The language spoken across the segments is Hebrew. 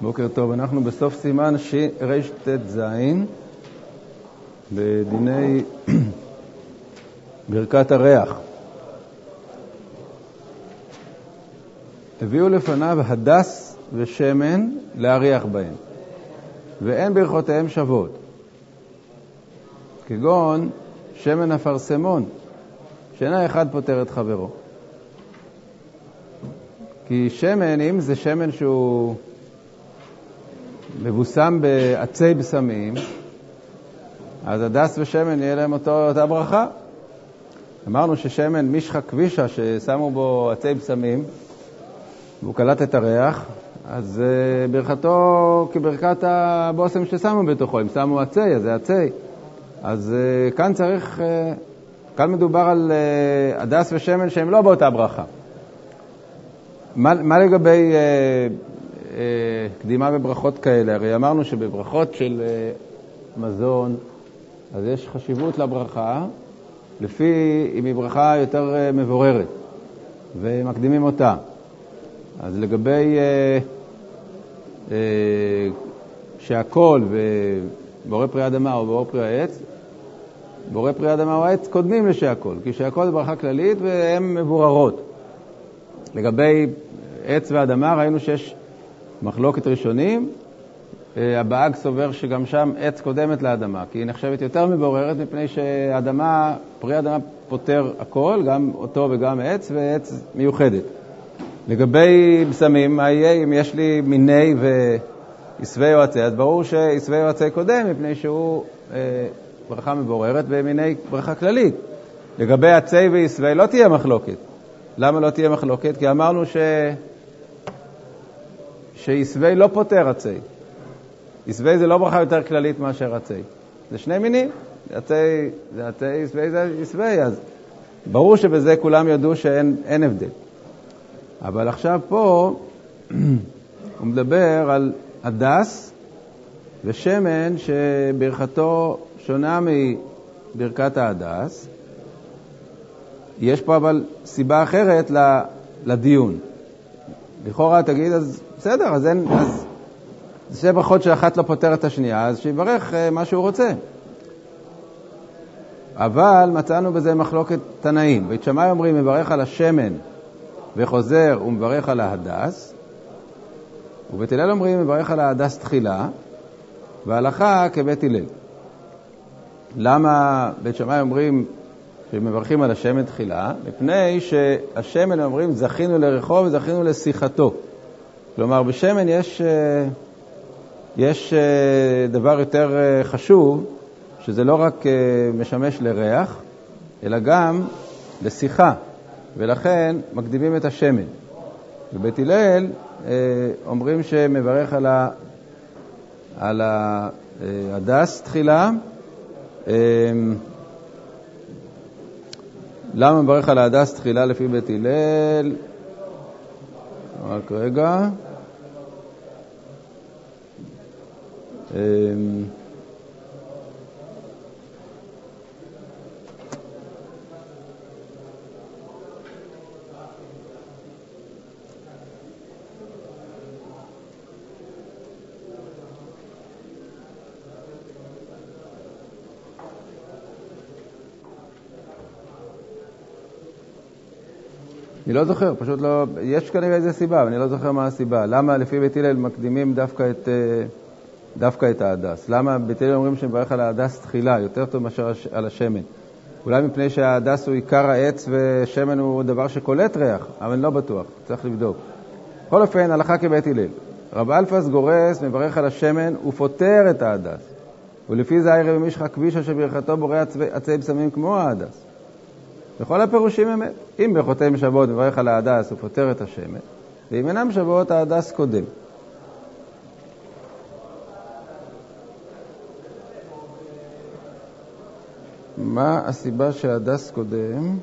בוקר טוב, אנחנו בסוף סימן רט"ז בדיני ברכת הריח. הביאו לפניו הדס ושמן להריח בהם, ואין ברכותיהם שוות, כגון שמן אפרסמון, שאינה אחד פוטר את חברו. כי שמן, אם זה שמן שהוא מבוסם בעצי בשמים, אז הדס ושמן יהיה להם אותו, אותה ברכה. אמרנו ששמן מישחה כבישה, ששמו בו עצי בשמים, והוא קלט את הריח, אז uh, ברכתו כברכת הבושם ששמו בתוכו, אם שמו עצי, אז זה עצי. אז uh, כאן צריך, uh, כאן מדובר על uh, הדס ושמן שהם לא באותה ברכה. מה, מה לגבי uh, קדימה בברכות כאלה? הרי אמרנו שבברכות של uh, מזון, אז יש חשיבות לברכה, לפי אם היא ברכה יותר uh, מבוררת, ומקדימים אותה. אז לגבי uh, uh, שהכל ובורא פרי אדמה או בורא פרי העץ, בורא פרי אדמה או העץ קודמים לשהכל, כי שהכל זה ברכה כללית והן מבוררות. לגבי עץ ואדמה ראינו שיש מחלוקת ראשונים, הבאג סובר שגם שם עץ קודמת לאדמה, כי היא נחשבת יותר מבוררת מפני שאדמה, פרי אדמה פותר הכל, גם אותו וגם עץ, ועץ מיוחדת. לגבי בשמים, מה יהיה אם יש לי מיני ועשווה יועצי? אז ברור שעשווה יועצי קודם, מפני שהוא אה, ברכה מבוררת ומיני ברכה כללית. לגבי עצי ועשווה לא תהיה מחלוקת. למה לא תהיה מחלוקת? כי אמרנו ש... שעשווה לא פותר עצי. עשווה זה לא ברכה יותר כללית מאשר עצי. זה שני מינים, עצי זה עצי, עשווה זה עשווה, אז ברור שבזה כולם ידעו שאין הבדל. אבל עכשיו פה הוא מדבר על הדס ושמן שברכתו שונה מברכת ההדס. יש פה אבל סיבה אחרת לדיון. לכאורה תגיד, אז בסדר, אז אין, אז שתי ברכות שאחת לא פותרת את השנייה, אז שיברך אה, מה שהוא רוצה. אבל מצאנו בזה מחלוקת תנאים. בית שמאי אומרים, מברך על השמן וחוזר ומברך על ההדס, ובית הלל אומרים, מברך על ההדס תחילה, והלכה כבית הלל. למה בית שמאי אומרים שמברכים על השמן תחילה? מפני שהשמן אומרים, זכינו לרחוב וזכינו לשיחתו. כלומר, בשמן יש, אה, יש אה, דבר יותר אה, חשוב, שזה לא רק משמש לריח, אלא גם לשיחה. ולכן מקדימים את השמן. בבית הלל אומרים שמברך על, ה, על ההדס תחילה. למה מברך על ההדס תחילה לפי בית הלל? רק רגע. אני לא זוכר, פשוט לא, יש כנראה איזה סיבה, אבל אני לא זוכר מה הסיבה. למה לפי בית הלל מקדימים דווקא את, אה, דווקא את ההדס? למה בית הלל אומרים שמברך על ההדס תחילה, יותר טוב מאשר על השמן? אולי מפני שההדס הוא עיקר העץ ושמן הוא דבר שקולט ריח, אבל אני לא בטוח, צריך לבדוק. בכל אופן, הלכה כבית הלל. רב אלפס גורס, מברך על השמן ופוטר את ההדס. ולפי זה הרי מישחא כבישא שברכתו בורא עצי בשמים כמו ההדס. וכל הפירושים אמת. אם ברכותיהם שוות מברך על ההדס ופותר את השמן, ואם אינם שוות ההדס קודם. מה הסיבה שההדס קודם?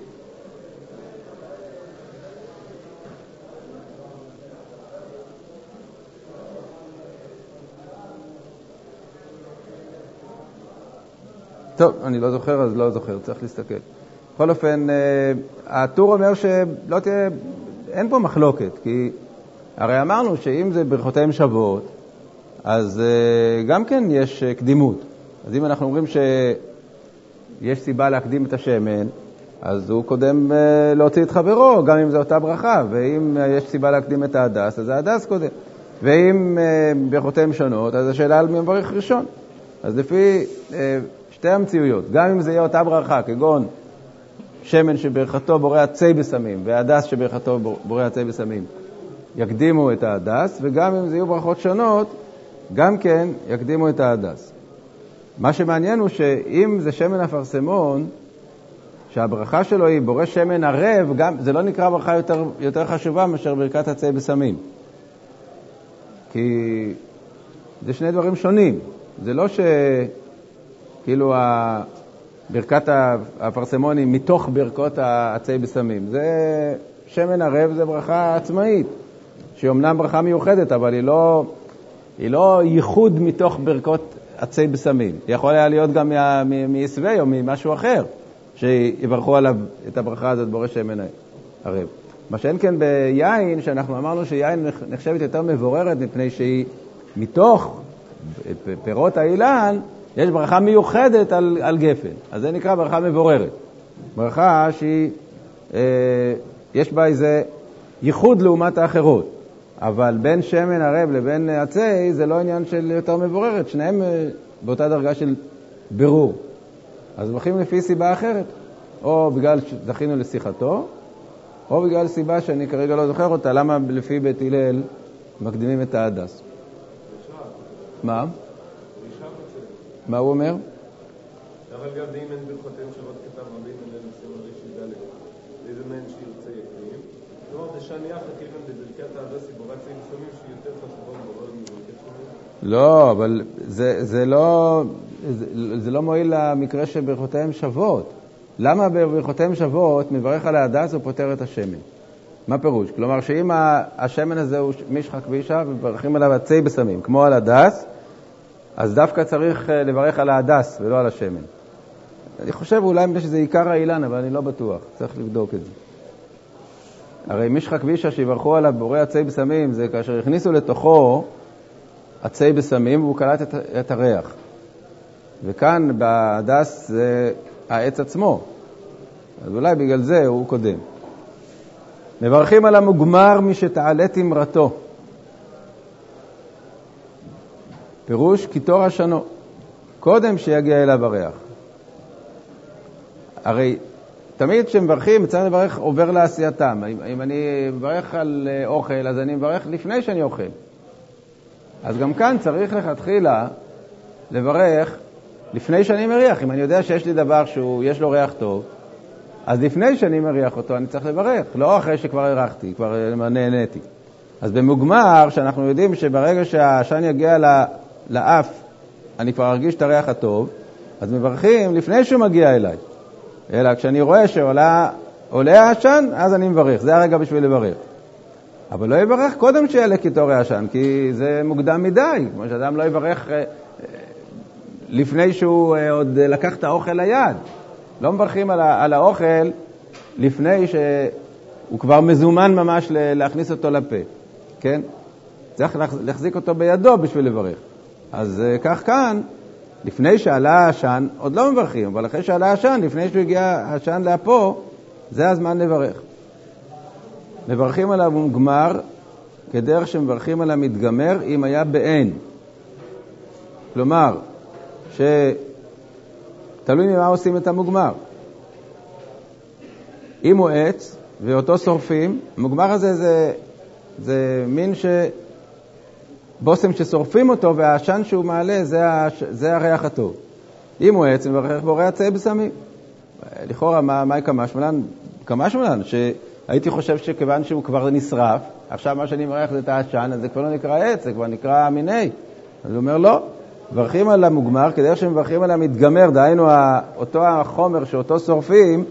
טוב, אני לא זוכר, אז לא זוכר, צריך להסתכל. בכל אופן, אה, הטור אומר שלא תהיה, אין פה מחלוקת, כי הרי אמרנו שאם זה ברכותיהם שוות, אז אה, גם כן יש אה, קדימות. אז אם אנחנו אומרים שיש סיבה להקדים את השמן, אז הוא קודם להוציא את חברו, גם אם זו אותה ברכה, ואם יש סיבה להקדים את ההדס, אז ההדס קודם. ואם ברכותיהם שונות, אז השאלה על מי מברך ראשון. אז לפי שתי המציאויות, גם אם זה יהיה אותה ברכה, כגון שמן שברכתו בורא עצי בסמים, והדס שברכתו בורא עצי בסמים, יקדימו את ההדס, וגם אם זה יהיו ברכות שונות, גם כן יקדימו את ההדס. מה שמעניין הוא שאם זה שמן אפרסמון, שהברכה שלו היא בורא שמן ערב, גם, זה לא נקרא ברכה יותר, יותר חשובה מאשר ברכת עצי בסמים. כי זה שני דברים שונים. זה לא שכאילו ברכת האפרסמון היא מתוך ברכות העצי בסמים. זה שמן ערב, זה ברכה עצמאית, שהיא אמנם ברכה מיוחדת, אבל היא לא, היא לא ייחוד מתוך ברכות עצי בשמים. היא יכולה היה להיות גם מעשווה או ממשהו אחר, שיברכו עליו את הברכה הזאת בורא שמן ערב. מה שאין כן ביין, שאנחנו אמרנו שיין נחשבת יותר מבוררת מפני שהיא מתוך פירות האילן, יש ברכה מיוחדת על, על גפן. אז זה נקרא ברכה מבוררת. ברכה שהיא, אה, יש בה איזה ייחוד לעומת האחרות. אבל בין שמן ערב לבין עצי זה לא עניין של יותר מבוררת, שניהם אה, באותה דרגה של בירור. אז הולכים לפי סיבה אחרת, או בגלל שזכינו לשיחתו, או בגלל סיבה שאני כרגע לא זוכר אותה, למה לפי בית הלל מקדימים את ההדס. מה? מה הוא אומר? אבל גם דין אין ברכותיהם שוות כתב רבים אלה נושאים הרישי ד' איזה מהן שירצה יקרים. כלומר, זה שאני יחד כיוון בברכת ההדסי בורת סעים סמים שהיא יותר חשובה מברכת. לא, אבל זה, זה לא, זה, זה לא מועיל למקרה שברכותיהם שוות. למה בברכותיהם שוות מברך על ההדס ופותר את השמן? מה פירוש? כלומר, שאם השמן הזה הוא מישחא כבישא ומברכים עליו עצי בשמים, כמו על הדס, אז דווקא צריך אה, לברך על ההדס ולא על השמן. אני חושב אולי מפני שזה עיקר האילן, אבל אני לא בטוח, צריך לבדוק את זה. הרי מישחא כבישא שיברכו עליו בורא עצי בשמים, זה כאשר הכניסו לתוכו עצי בשמים והוא קלט את, את הריח. וכאן בהדס זה העץ עצמו, אז אולי בגלל זה הוא קודם. מברכים על המוגמר משתעלה תמרתו. פירוש קיטור השנו, קודם שיגיע אליו הריח. הרי תמיד כשמברכים, צריך לברך עובר לעשייתם. אם, אם אני מברך על אה, אוכל, אז אני מברך לפני שאני אוכל. אז גם כאן צריך לכתחילה לברך לפני שאני מריח. אם אני יודע שיש לי דבר שיש לו ריח טוב, אז לפני שאני מריח אותו אני צריך לברך, לא אחרי שכבר הרחתי, כבר אה, נהניתי. אז במוגמר, שאנחנו יודעים שברגע שהעשן יגיע לאף, אני כבר ארגיש את הריח הטוב, אז מברכים לפני שהוא מגיע אליי. אלא כשאני רואה שעולה העשן, אז אני מברך. זה הרגע בשביל לברך. אבל לא יברך קודם שיעלה קיטורי עשן, כי זה מוקדם מדי. כמו שאדם לא יברך אה, אה, לפני שהוא אה, עוד לקח את האוכל ליד. לא מברכים על, על האוכל לפני שהוא כבר מזומן ממש להכניס אותו לפה, כן? צריך להחזיק אותו בידו בשביל לברך. אז כך כאן, לפני שעלה העשן, עוד לא מברכים, אבל אחרי שעלה העשן, לפני שהוא הגיע העשן לאפו, זה הזמן לברך. מברכים עליו ומגמר כדרך שמברכים על המתגמר אם היה באין. כלומר, שתלוי ממה עושים את המוגמר. אם הוא עץ ואותו שורפים, המוגמר הזה זה, זה מין ש... בושם ששורפים אותו והעשן שהוא מעלה זה, הש... זה הריח הטוב. אם הוא עץ, מברך בורא עצי בסמים. לכאורה, מה, מהי קמשמלן? קמשמלן, שהייתי חושב שכיוון שהוא כבר נשרף, עכשיו מה שאני מברך זה את העשן, אז זה כבר לא נקרא עץ, זה כבר נקרא מיני. אז הוא אומר, לא, מברכים על המוגמר כדרך שמברכים על המתגמר, דהיינו אותו החומר שאותו שורפים,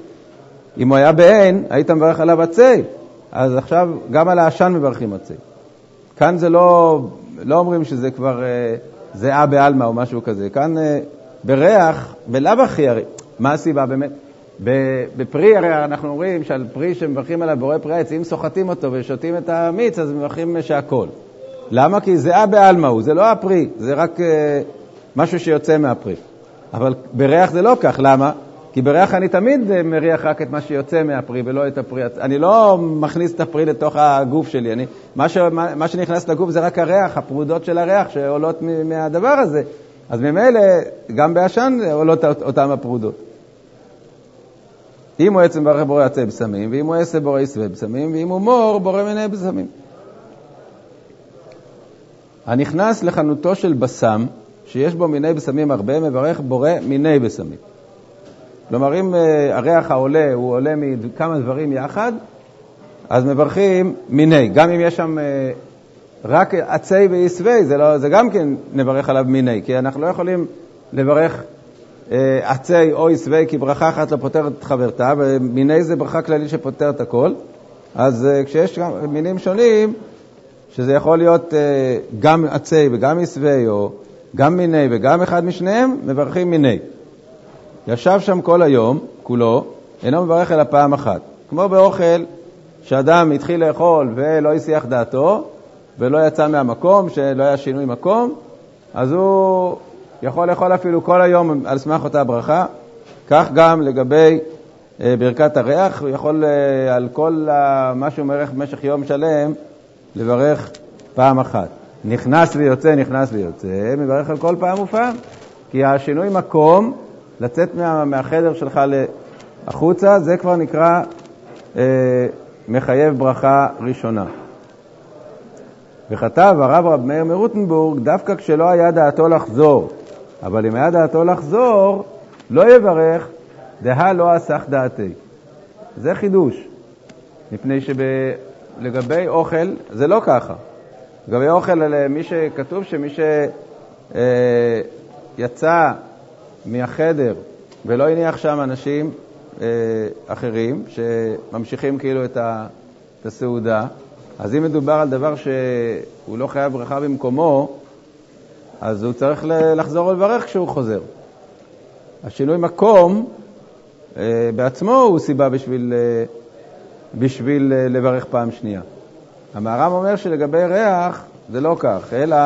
אם הוא היה בעין, היית מברך עליו עצי. אז עכשיו גם על העשן מברכים עצי. כאן זה לא לא אומרים שזה כבר אה, זיעה בעלמא או משהו כזה. כאן אה, בריח, בלאו הכי הרי, מה הסיבה באמת? בפרי הרי אנחנו אומרים שעל פרי שמברכים עליו בורא פרי העץ, אם סוחטים אותו ושותים את המיץ, אז מברכים שהכל. למה? כי זה אה בעלמא הוא, זה לא הפרי, זה רק אה, משהו שיוצא מהפרי. אבל בריח זה לא כך, למה? כי בריח אני תמיד אה, מריח רק את מה שיוצא מהפרי ולא את הפרי. אני לא מכניס את הפרי לתוך הגוף שלי. אני, מה, ש, מה, מה שנכנס לגוף זה רק הריח, הפרודות של הריח שעולות מהדבר הזה. אז ממילא, גם בעשן עולות אותן הפרודות. אם הוא עצם ברך בורא עצי בשמים, ואם הוא עשה בורא יסווה בשמים, ואם הוא מור בורא מיני בשמים. הנכנס לחנותו של בשם, שיש בו מיני בשמים הרבה, מברך בורא מיני בשמים. כלומר, אם אה, הריח העולה הוא עולה מכמה דברים יחד, אז מברכים מיני. גם אם יש שם אה, רק עצי ויסווי, זה, לא, זה גם כן נברך עליו מיני, כי אנחנו לא יכולים לברך אה, עצי או יסווי, כי ברכה אחת לא פותרת את חברתה, ומיני זה ברכה כללית שפותרת הכל. אז כשיש מינים שונים, שזה יכול להיות גם עצי וגם יסווי, או גם מיני וגם אחד משניהם, מברכים מיני. ישב שם כל היום, כולו, אינו מברך אלא פעם אחת. כמו באוכל, שאדם התחיל לאכול ולא הסיח דעתו, ולא יצא מהמקום, שלא היה שינוי מקום, אז הוא יכול לאכול אפילו כל היום על סמך אותה ברכה. כך גם לגבי אה, ברכת הריח, הוא יכול אה, על כל מה שהוא מברך במשך יום שלם, לברך פעם אחת. נכנס ויוצא, נכנס ויוצא, מברך על כל פעם ופעם. כי השינוי מקום לצאת מה, מהחדר שלך החוצה, זה כבר נקרא אה, מחייב ברכה ראשונה. וכתב הרב רב מאיר מרוטנבורג, דווקא כשלא היה דעתו לחזור, אבל אם היה דעתו לחזור, לא יברך, דהה לא אסך דעתי. זה חידוש, מפני שלגבי אוכל, זה לא ככה. לגבי אוכל, מי שכתוב שמי שיצא אה, מהחדר ולא הניח שם אנשים אה, אחרים שממשיכים כאילו את, ה, את הסעודה, אז אם מדובר על דבר שהוא לא חייב ברכה במקומו, אז הוא צריך לחזור ולברך כשהוא חוזר. השינוי מקום אה, בעצמו הוא סיבה בשביל, אה, בשביל אה, לברך פעם שנייה. המהר"ם אומר שלגבי ריח זה לא כך, אלא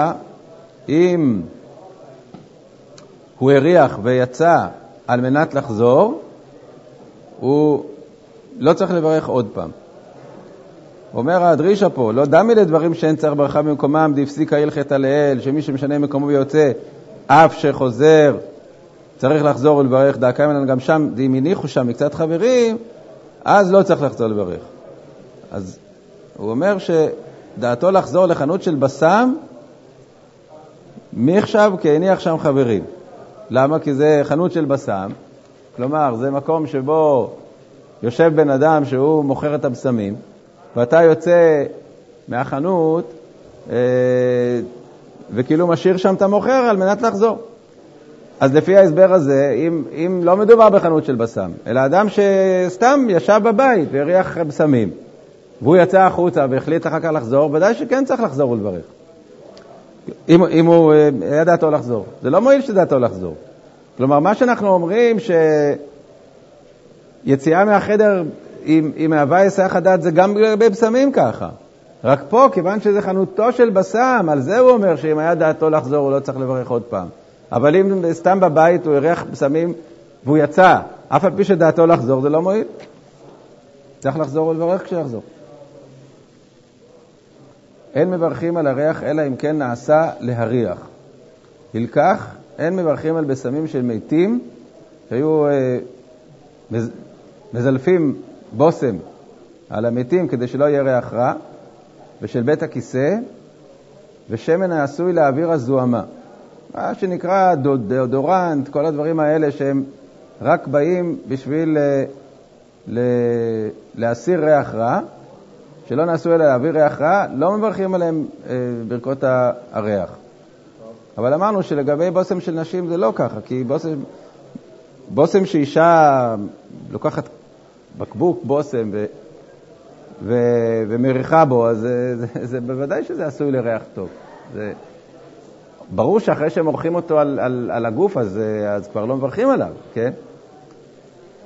אם הוא הריח ויצא על מנת לחזור, הוא לא צריך לברך עוד פעם. אומר הדרישה פה, לא דמי לדברים שאין צריך ברכה במקומם, דפסיקה הלכת עליאל, שמי שמשנה מקומו ויוצא, אף שחוזר, צריך לחזור ולברך, דאקה ממנו גם שם, אם הניחו שם מקצת חברים, אז לא צריך לחזור לברך. אז הוא אומר שדעתו לחזור לחנות של בשם, מי עכשיו כי הניח שם חברים. למה? כי זה חנות של בשם, כלומר, זה מקום שבו יושב בן אדם שהוא מוכר את הבשמים, ואתה יוצא מהחנות אה, וכאילו משאיר שם את המוכר על מנת לחזור. אז לפי ההסבר הזה, אם, אם לא מדובר בחנות של בשם, אלא אדם שסתם ישב בבית והריח בשמים, והוא יצא החוצה והחליט אחר כך לחזור, ודאי שכן צריך לחזור ולברך. אם, אם הוא אה, היה דעתו לחזור. זה לא מועיל שדעתו לחזור. כלומר, מה שאנחנו אומרים, שיציאה מהחדר עם, מהווה היסח הדעת זה גם בבשמים ככה. רק פה, כיוון שזה חנותו של בשם, על זה הוא אומר שאם היה דעתו לחזור, הוא לא צריך לברך עוד פעם. אבל אם סתם בבית הוא הריח בשמים והוא יצא, אף על פי שדעתו לחזור, זה לא מועיל. צריך לחזור ולברך כשיחזור. אין מברכים על הריח אלא אם כן נעשה להריח. הלקח, אין מברכים על בשמים של מתים שהיו אה, מז, מזלפים בושם על המתים כדי שלא יהיה ריח רע, ושל בית הכיסא, ושמן העשוי להעביר הזוהמה. מה שנקרא דאודורנט, כל הדברים האלה שהם רק באים בשביל אה, להסיר ריח רע, שלא נעשו אלא להביא ריח רע, לא מברכים עליהם אה, ברכות הריח. אבל אמרנו שלגבי בושם של נשים זה לא ככה, כי בושם, בושם שאישה לוקחת בקבוק בושם ו, ו, ומריחה בו, אז זה, זה, זה בוודאי שזה עשוי לריח טוב. זה, ברור שאחרי שהם עורכים אותו על, על, על הגוף, אז, אז כבר לא מברכים עליו, כן?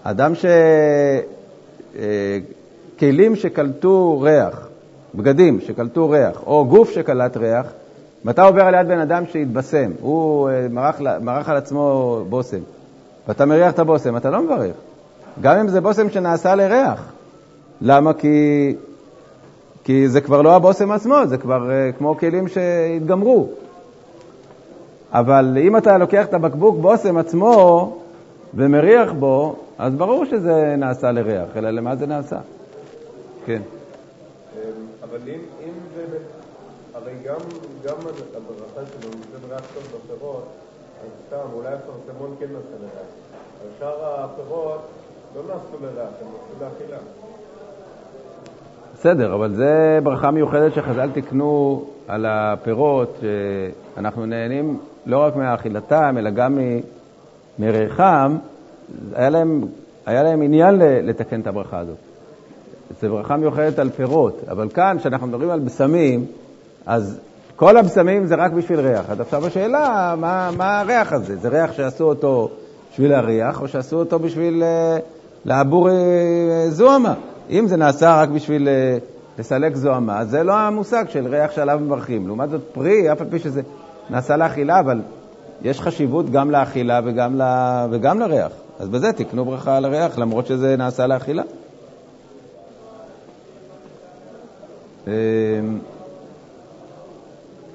אדם ש... אה, כלים שקלטו ריח בגדים שקלטו ריח, או גוף שקלט ריח, ואתה עובר על יד בן אדם שהתבשם, הוא אה, מרח, מרח על עצמו בושם, ואתה מריח את הבושם, אתה לא מברך. גם אם זה בושם שנעשה לריח. למה? כי, כי זה כבר לא הבושם עצמו, זה כבר uh, כמו כלים שהתגמרו. אבל אם אתה לוקח את הבקבוק בושם עצמו ומריח בו, אז ברור שזה נעשה לריח, אלא למה זה נעשה? כן. אמ, אבל אם, אם זה, הרי גם, גם הברכה שלו נותן ריח טוב בפירות, אז סתם, אולי הפרסמון כן נעשה לריח. אבל שאר הפירות לא נעשו לריח, הם נעשו לאכילה. בסדר, אבל זה ברכה מיוחדת שחז"ל תיקנו על הפירות, שאנחנו נהנים לא רק מאכילתם, אלא גם מריחם, היה להם, היה להם עניין לתקן את הברכה הזאת. זו ברכה מיוחדת על פירות, אבל כאן, כשאנחנו מדברים על בשמים, אז כל הבשמים זה רק בשביל ריח. אז עכשיו השאלה, מה, מה הריח הזה? זה ריח שעשו אותו בשביל הריח, או שעשו אותו בשביל uh, לעבור uh, זוהמה? אם זה נעשה רק בשביל uh, לסלק זוהמה, זה לא המושג של ריח שעליו מברכים. לעומת זאת, פרי, אף על פי שזה נעשה לאכילה, אבל יש חשיבות גם לאכילה וגם, ל... וגם לריח. אז בזה תקנו ברכה על הריח, למרות שזה נעשה לאכילה.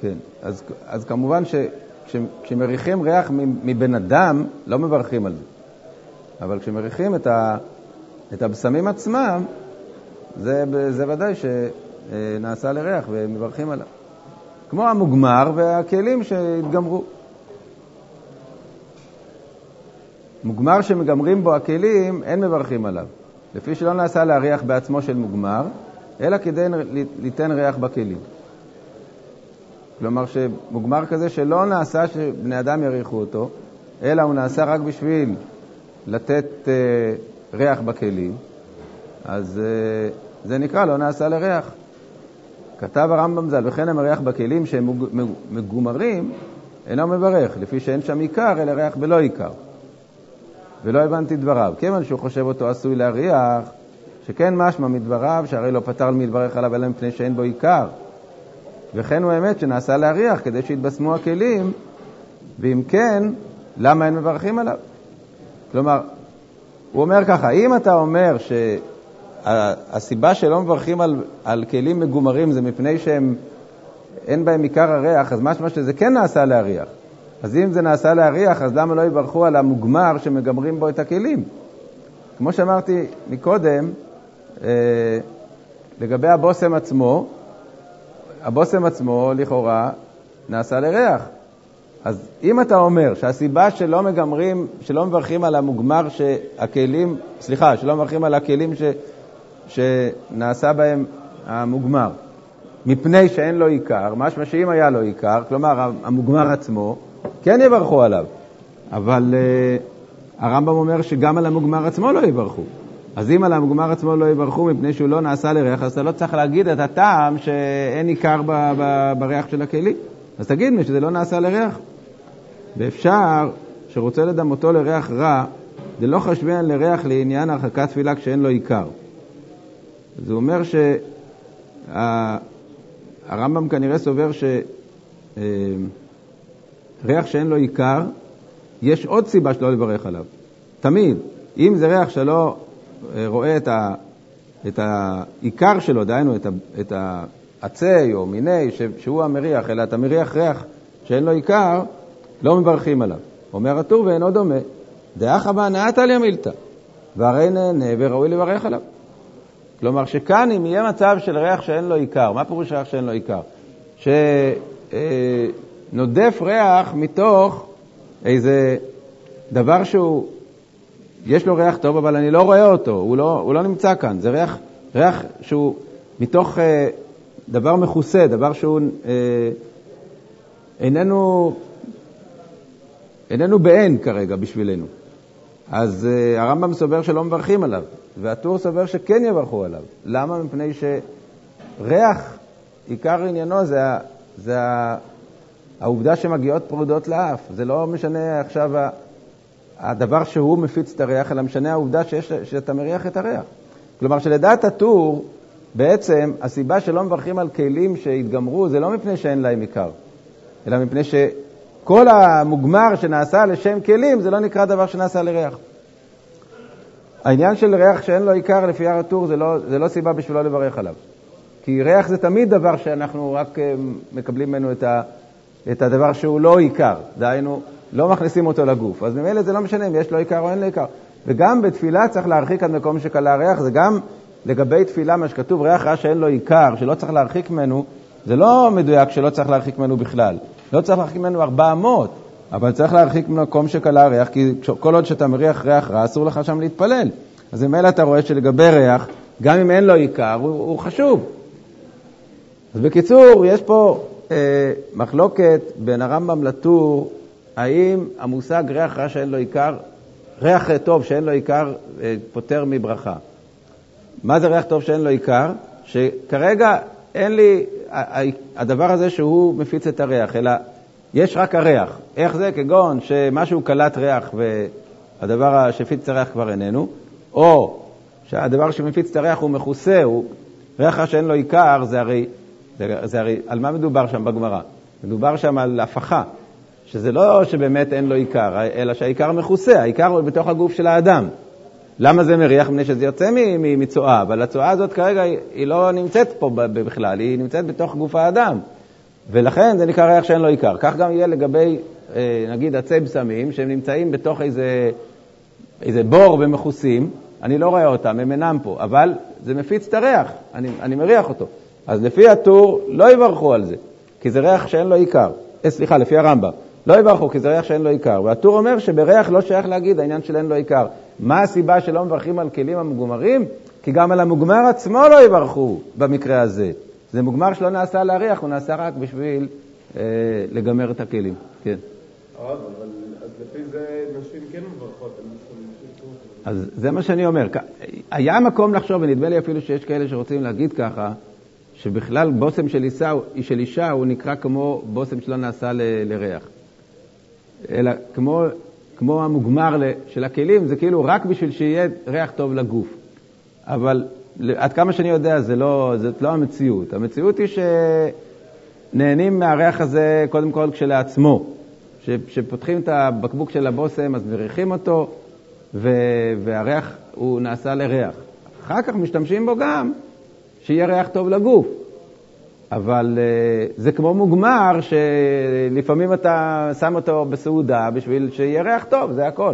כן, אז, אז כמובן שכשמריחים ריח מבן אדם, לא מברכים על זה. אבל כשמריחים את, ה, את הבשמים עצמם, זה, זה ודאי שנעשה לריח ומברכים עליו. כמו המוגמר והכלים שהתגמרו. מוגמר שמגמרים בו הכלים, אין מברכים עליו. לפי שלא נעשה להריח בעצמו של מוגמר, אלא כדי ליתן ריח בכלים. כלומר, שמוגמר כזה שלא נעשה שבני אדם יריחו אותו, אלא הוא נעשה רק בשביל לתת uh, ריח בכלים, אז uh, זה נקרא לא נעשה לריח. כתב הרמב"ם ז"ל, וכן המריח בכלים שהם מגומרים, אינו מברך, לפי שאין שם עיקר, אלא ריח בלא עיקר. ולא הבנתי דבריו. כיוון שהוא חושב אותו עשוי להריח, שכן משמע מדבריו, שהרי לא פתר מלברך עליו אלא מפני שאין בו עיקר. וכן הוא האמת שנעשה להריח כדי שיתבשמו הכלים, ואם כן, למה אין מברכים עליו? כלומר, הוא אומר ככה, אם אתה אומר שהסיבה שלא מברכים על, על כלים מגומרים זה מפני שהם, אין בהם עיקר הריח, אז משמע שזה כן נעשה להריח. אז אם זה נעשה להריח, אז למה לא יברכו על המוגמר שמגמרים בו את הכלים? כמו שאמרתי מקודם, לגבי הבושם עצמו, הבושם עצמו לכאורה נעשה לריח. אז אם אתה אומר שהסיבה שלא מגמרים, שלא מברכים על המוגמר שהכלים, סליחה, שלא מברכים על הכלים ש, שנעשה בהם המוגמר, מפני שאין לו עיקר, משמע שאם היה לו עיקר, כלומר המוגמר עצמו, כן יברכו עליו. אבל uh, הרמב"ם אומר שגם על המוגמר עצמו לא יברכו. אז אם על המוגמר עצמו לא יברכו מפני שהוא לא נעשה לריח, אז אתה לא צריך להגיד את הטעם שאין עיקר ב- ב- בריח של הכלי. אז תגיד לי שזה לא נעשה לריח. ואפשר שרוצה לדמותו לריח רע, לא חשבן לריח לעניין הרחקת תפילה כשאין לו עיקר. זה אומר שהרמב"ם כנראה סובר ש... אה, שאין לו עיקר, יש עוד סיבה שלא לברך עליו. תמיד. אם זה ריח שלא רואה את, ה, את העיקר שלו, דהיינו את, ה, את העצי או מיני, שהוא המריח, אלא אתה מריח ריח שאין לו עיקר, לא מברכים עליו. אומר הטור ואינו דומה. דאחא בהנאת עליה מילתא, והרי נהנה וראוי לברך עליו. כלומר שכאן אם יהיה מצב של ריח שאין לו עיקר, מה פירוש ריח שאין לו עיקר? ש... אה, ריח מתוך איזה דבר שהוא, יש לו ריח טוב, אבל אני לא רואה אותו, הוא לא, הוא לא נמצא כאן. זה ריח, ריח שהוא מתוך אה, דבר מכוסה, דבר שהוא אה, איננו, איננו בעין כרגע בשבילנו. אז אה, הרמב"ם סובר שלא מברכים עליו, והטור סובר שכן יברכו עליו. למה? מפני שריח, עיקר עניינו זה, זה העובדה שמגיעות פרודות לאף. זה לא משנה עכשיו הדבר שהוא מפיץ את הריח, אלא משנה העובדה שיש, שאתה מריח את הריח. כלומר, שלדעת הטור, בעצם הסיבה שלא מברכים על כלים שהתגמרו זה לא מפני שאין להם עיקר, אלא מפני שכל המוגמר שנעשה לשם כלים זה לא נקרא דבר שנעשה לריח. העניין של ריח שאין לו עיקר לפי הר הטור זה לא, זה לא סיבה בשבילו לברך עליו. כי ריח זה תמיד דבר שאנחנו רק אה, מקבלים ממנו את, ה, את הדבר שהוא לא עיקר, דהיינו, לא מכניסים אותו לגוף. אז ממילא זה לא משנה אם יש לו עיקר או אין לו עיקר. וגם בתפילה צריך להרחיק עד מקום שקלה ריח, זה גם לגבי תפילה, מה שכתוב, ריח רע שאין לו עיקר, שלא צריך להרחיק ממנו, זה לא מדויק שלא צריך להרחיק ממנו בכלל. לא צריך להרחיק ממנו 400, אבל צריך להרחיק ממקום שקלה ריח, כי כל עוד שאתה מריח ריח רע, אסור לך שם להתפלל. אז ממילא אתה רואה שלגבי ריח, גם אם אין לו עיקר, הוא, הוא חשוב. אז בקיצור, יש פה אה, מחלוקת בין הרמב"ם לטור, האם המושג ריח רע שאין לו עיקר, ריח טוב שאין לו עיקר, אה, פותר מברכה. מה זה ריח טוב שאין לו עיקר? שכרגע אין לי הדבר הזה שהוא מפיץ את הריח, אלא יש רק הריח. איך זה? כגון שמשהו קלט ריח והדבר שמפיץ את הריח כבר איננו, או שהדבר שמפיץ את הריח הוא מכוסה, הוא ריח שאין לו עיקר, זה הרי, זה, זה הרי, על מה מדובר שם בגמרא? מדובר שם על הפכה, שזה לא שבאמת אין לו עיקר, אלא שהעיקר מכוסה, העיקר הוא בתוך הגוף של האדם. למה זה מריח? מפני שזה יוצא מצואה, אבל הצואה הזאת כרגע היא לא נמצאת פה בכלל, היא נמצאת בתוך גוף האדם. ולכן זה נקרא ריח שאין לו עיקר. כך גם יהיה לגבי, אה, נגיד, עצי בשמים, שהם נמצאים בתוך איזה, איזה בור ומכוסים, אני לא רואה אותם, הם אינם פה, אבל זה מפיץ את הריח, אני, אני מריח אותו. אז לפי הטור לא יברכו על זה, כי זה ריח שאין לו עיקר. אה, סליחה, לפי הרמב"ם. לא יברכו, כי זה ריח שאין לו עיקר. והטור אומר שבריח לא שייך להגיד העניין של אין לו עיקר. מה הסיבה שלא מברכים על כלים המוגמרים? כי גם על המוגמר עצמו לא יברכו במקרה הזה. זה מוגמר שלא נעשה להריח, הוא נעשה רק בשביל אה, לגמר את הכלים. כן. אבל אז לפי זה נשים כן מברכות אז זה מה שאני אומר. היה מקום לחשוב, ונדמה לי אפילו שיש כאלה שרוצים להגיד ככה, שבכלל בושם של אישה, של אישה הוא נקרא כמו בושם שלא נעשה ל, לריח. אלא כמו, כמו המוגמר של הכלים, זה כאילו רק בשביל שיהיה ריח טוב לגוף. אבל עד כמה שאני יודע, זה לא, זאת לא המציאות. המציאות היא שנהנים מהריח הזה קודם כל כשלעצמו. כשפותחים את הבקבוק של הבושם, אז מריחים אותו, והריח הוא נעשה לריח. אחר כך משתמשים בו גם שיהיה ריח טוב לגוף. אבל uh, זה כמו מוגמר שלפעמים אתה שם אותו בסעודה בשביל שיהיה ריח טוב, זה הכל.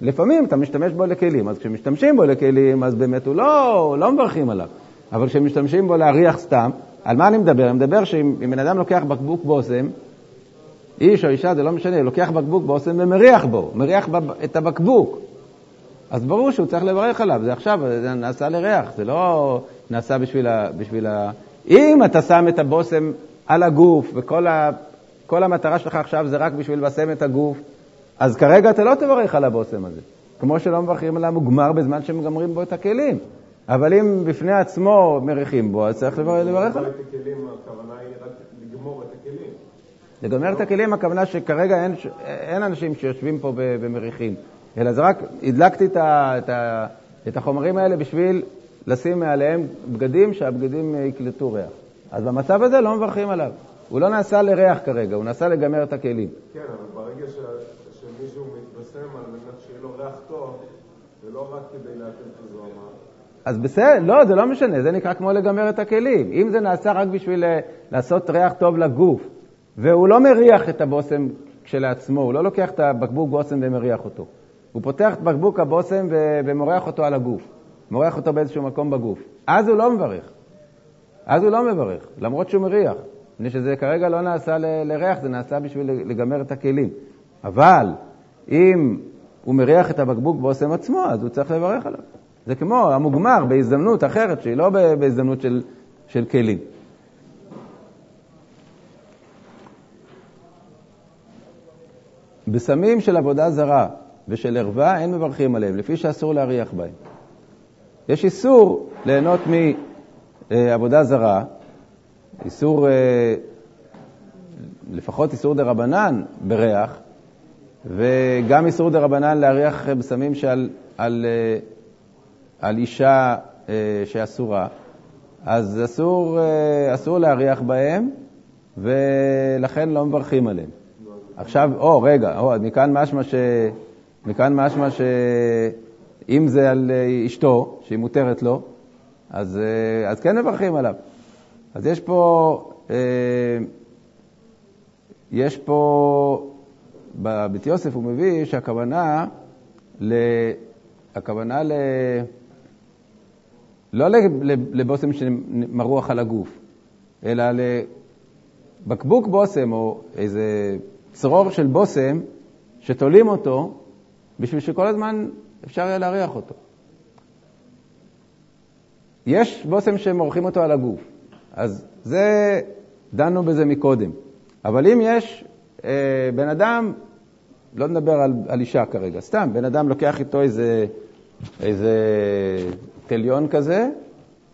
לפעמים אתה משתמש בו לכלים, אז כשמשתמשים בו לכלים, אז באמת הוא לא, לא מברכים עליו. אבל כשמשתמשים בו להריח סתם, על מה אני מדבר? אני מדבר שאם בן אדם לוקח בקבוק בושם, איש או אישה, זה לא משנה, לוקח בקבוק בושם ומריח בו, מריח את הבקבוק. אז ברור שהוא צריך לברך עליו, זה עכשיו, זה נעשה לריח, זה לא נעשה בשביל ה... בשביל ה... אם אתה שם את הבושם על הגוף, וכל ה... המטרה שלך עכשיו זה רק בשביל לבשם את הגוף, אז כרגע אתה לא תברך על הבושם הזה, כמו שלא מברכים על המוגמר בזמן שמגמרים בו את הכלים. אבל אם בפני עצמו מריחים בו, אז צריך לברך עליו. הכוונה היא רק לגמור את הכלים. לגמר את הכלים, הכוונה שכרגע אין, אין אנשים שיושבים פה ומריחים, אלא זה רק הדלקתי את, ה, את, ה, את החומרים האלה בשביל לשים מעליהם בגדים, שהבגדים יקלטו ריח. אז במצב הזה לא מברכים עליו. הוא לא נעשה לריח כרגע, הוא נעשה לגמר את הכלים. כן, אבל ברגע ש... שמישהו מתבשם על מנת שיהיה לו ריח טוב, זה לא רק כדי להקל את הזוהמה. אז בסדר, לא, זה לא משנה, זה נקרא כמו לגמר את הכלים. אם זה נעשה רק בשביל אה, לעשות ריח טוב לגוף, והוא לא מריח את הבושם כשלעצמו, הוא לא לוקח את הבקבוק בושם ומריח אותו. הוא פותח את בקבוק הבושם ומורח אותו על הגוף, מורח אותו באיזשהו מקום בגוף. אז הוא לא מברך. אז הוא לא מברך, למרות שהוא מריח. מפני שזה כרגע לא נעשה ל- לריח, זה נעשה בשביל לגמר את הכלים. אבל אם הוא מריח את הבקבוק בושם עצמו, אז הוא צריך לברך עליו. זה כמו המוגמר בהזדמנות אחרת, שהיא לא בהזדמנות של, של כלים. בסמים של עבודה זרה ושל ערווה אין מברכים עליהם, לפי שאסור להריח בהם. יש איסור ליהנות מעבודה זרה, איסור, אה, לפחות איסור דה רבנן בריח, וגם איסור דה רבנן להריח בסמים שעל על, אה, על אישה אה, שאסורה. אז אסור, אסור להריח בהם, ולכן לא מברכים עליהם. עכשיו, או, רגע, או, מכאן משמע ש... מכאן משמע שאם זה על אה, אשתו, שהיא מותרת לו, אז, אה, אז כן מברכים עליו. אז יש פה, יש פה, בבית יוסף הוא מביא שהכוונה ל... הכוונה ל... לא לבושם שמרוח על הגוף, אלא לבקבוק בושם או איזה צרור של בושם שתולים אותו בשביל שכל הזמן אפשר יהיה להריח אותו. יש בושם שמורחים אותו על הגוף, אז זה, דנו בזה מקודם. אבל אם יש אה, בן אדם, לא נדבר על, על אישה כרגע, סתם, בן אדם לוקח איתו איזה, איזה תליון כזה,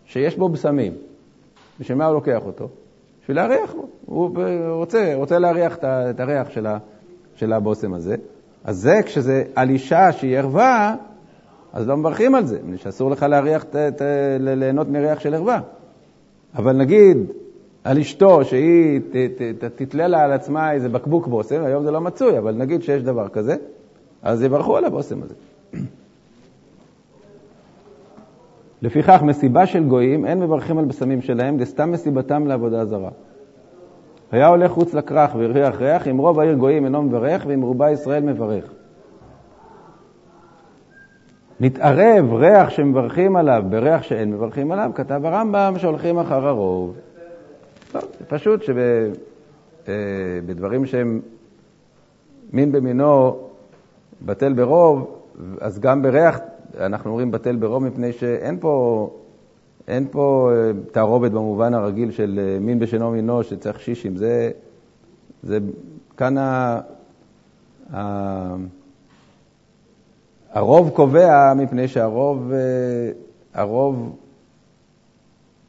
שיש בו בשמים. בשביל מה הוא לוקח אותו? בשביל להריח בו. הוא רוצה, רוצה להריח את הריח של הבושם הזה. אז זה, כשזה על אישה שהיא ערווה, אז לא מברכים על זה, שאסור לך להריח, ת, ת, ליהנות מריח של ערווה. אבל נגיד על אשתו, שהיא תתלה לה על עצמה איזה בקבוק בושם, היום זה לא מצוי, אבל נגיד שיש דבר כזה, אז יברכו על הבושם הזה. לפיכך, מסיבה של גויים, אין מברכים על בשמים שלהם, זה סתם מסיבתם לעבודה זרה. היה הולך חוץ לכרך והריח ריח, אם רוב העיר גויים אינו מברך, ואם רובה ישראל מברך. נתערב ריח שמברכים עליו בריח שאין מברכים עליו, כתב הרמב"ם שהולכים אחר הרוב. לא, זה פשוט שבדברים אה, שהם מין במינו בטל ברוב, אז גם בריח אנחנו אומרים בטל ברוב מפני שאין פה, אין פה אה, תערובת במובן הרגיל של אה, מין בשנו מינו שצריך שישים. זה, זה כאן ה, ה, הרוב קובע מפני שהרוב, אה, הרוב,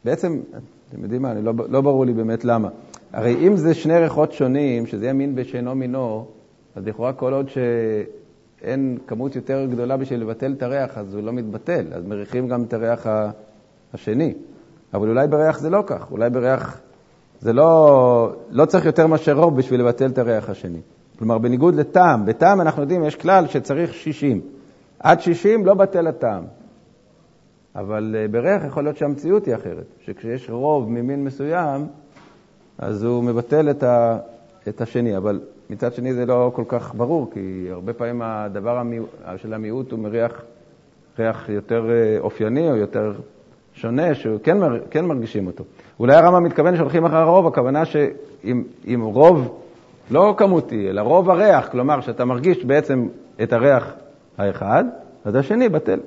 בעצם, אתם יודעים מה, לא, לא ברור לי באמת למה. הרי אם זה שני ריחות שונים, שזה יהיה מין בשאינו מינו, אז לכאורה כל עוד ש... אין כמות יותר גדולה בשביל לבטל את הריח, אז הוא לא מתבטל, אז מריחים גם את הריח השני. אבל אולי בריח זה לא כך, אולי בריח זה לא, לא צריך יותר מאשר רוב בשביל לבטל את הריח השני. כלומר, בניגוד לטעם, בטעם אנחנו יודעים, יש כלל שצריך 60. עד 60 לא בטל הטעם. אבל אה, בריח יכול להיות שהמציאות היא אחרת, שכשיש רוב ממין מסוים, אז הוא מבטל את, ה, את השני. אבל מצד שני זה לא כל כך ברור, כי הרבה פעמים הדבר של המיעוט הוא מריח ריח יותר אה, אופייני או יותר שונה, שכן כן מרגישים אותו. אולי הרמב"ם מתכוון שהולכים אחר הרוב, הכוונה שאם רוב לא כמותי, אלא רוב הריח, כלומר שאתה מרגיש בעצם את הריח האחד, אז השני בטל.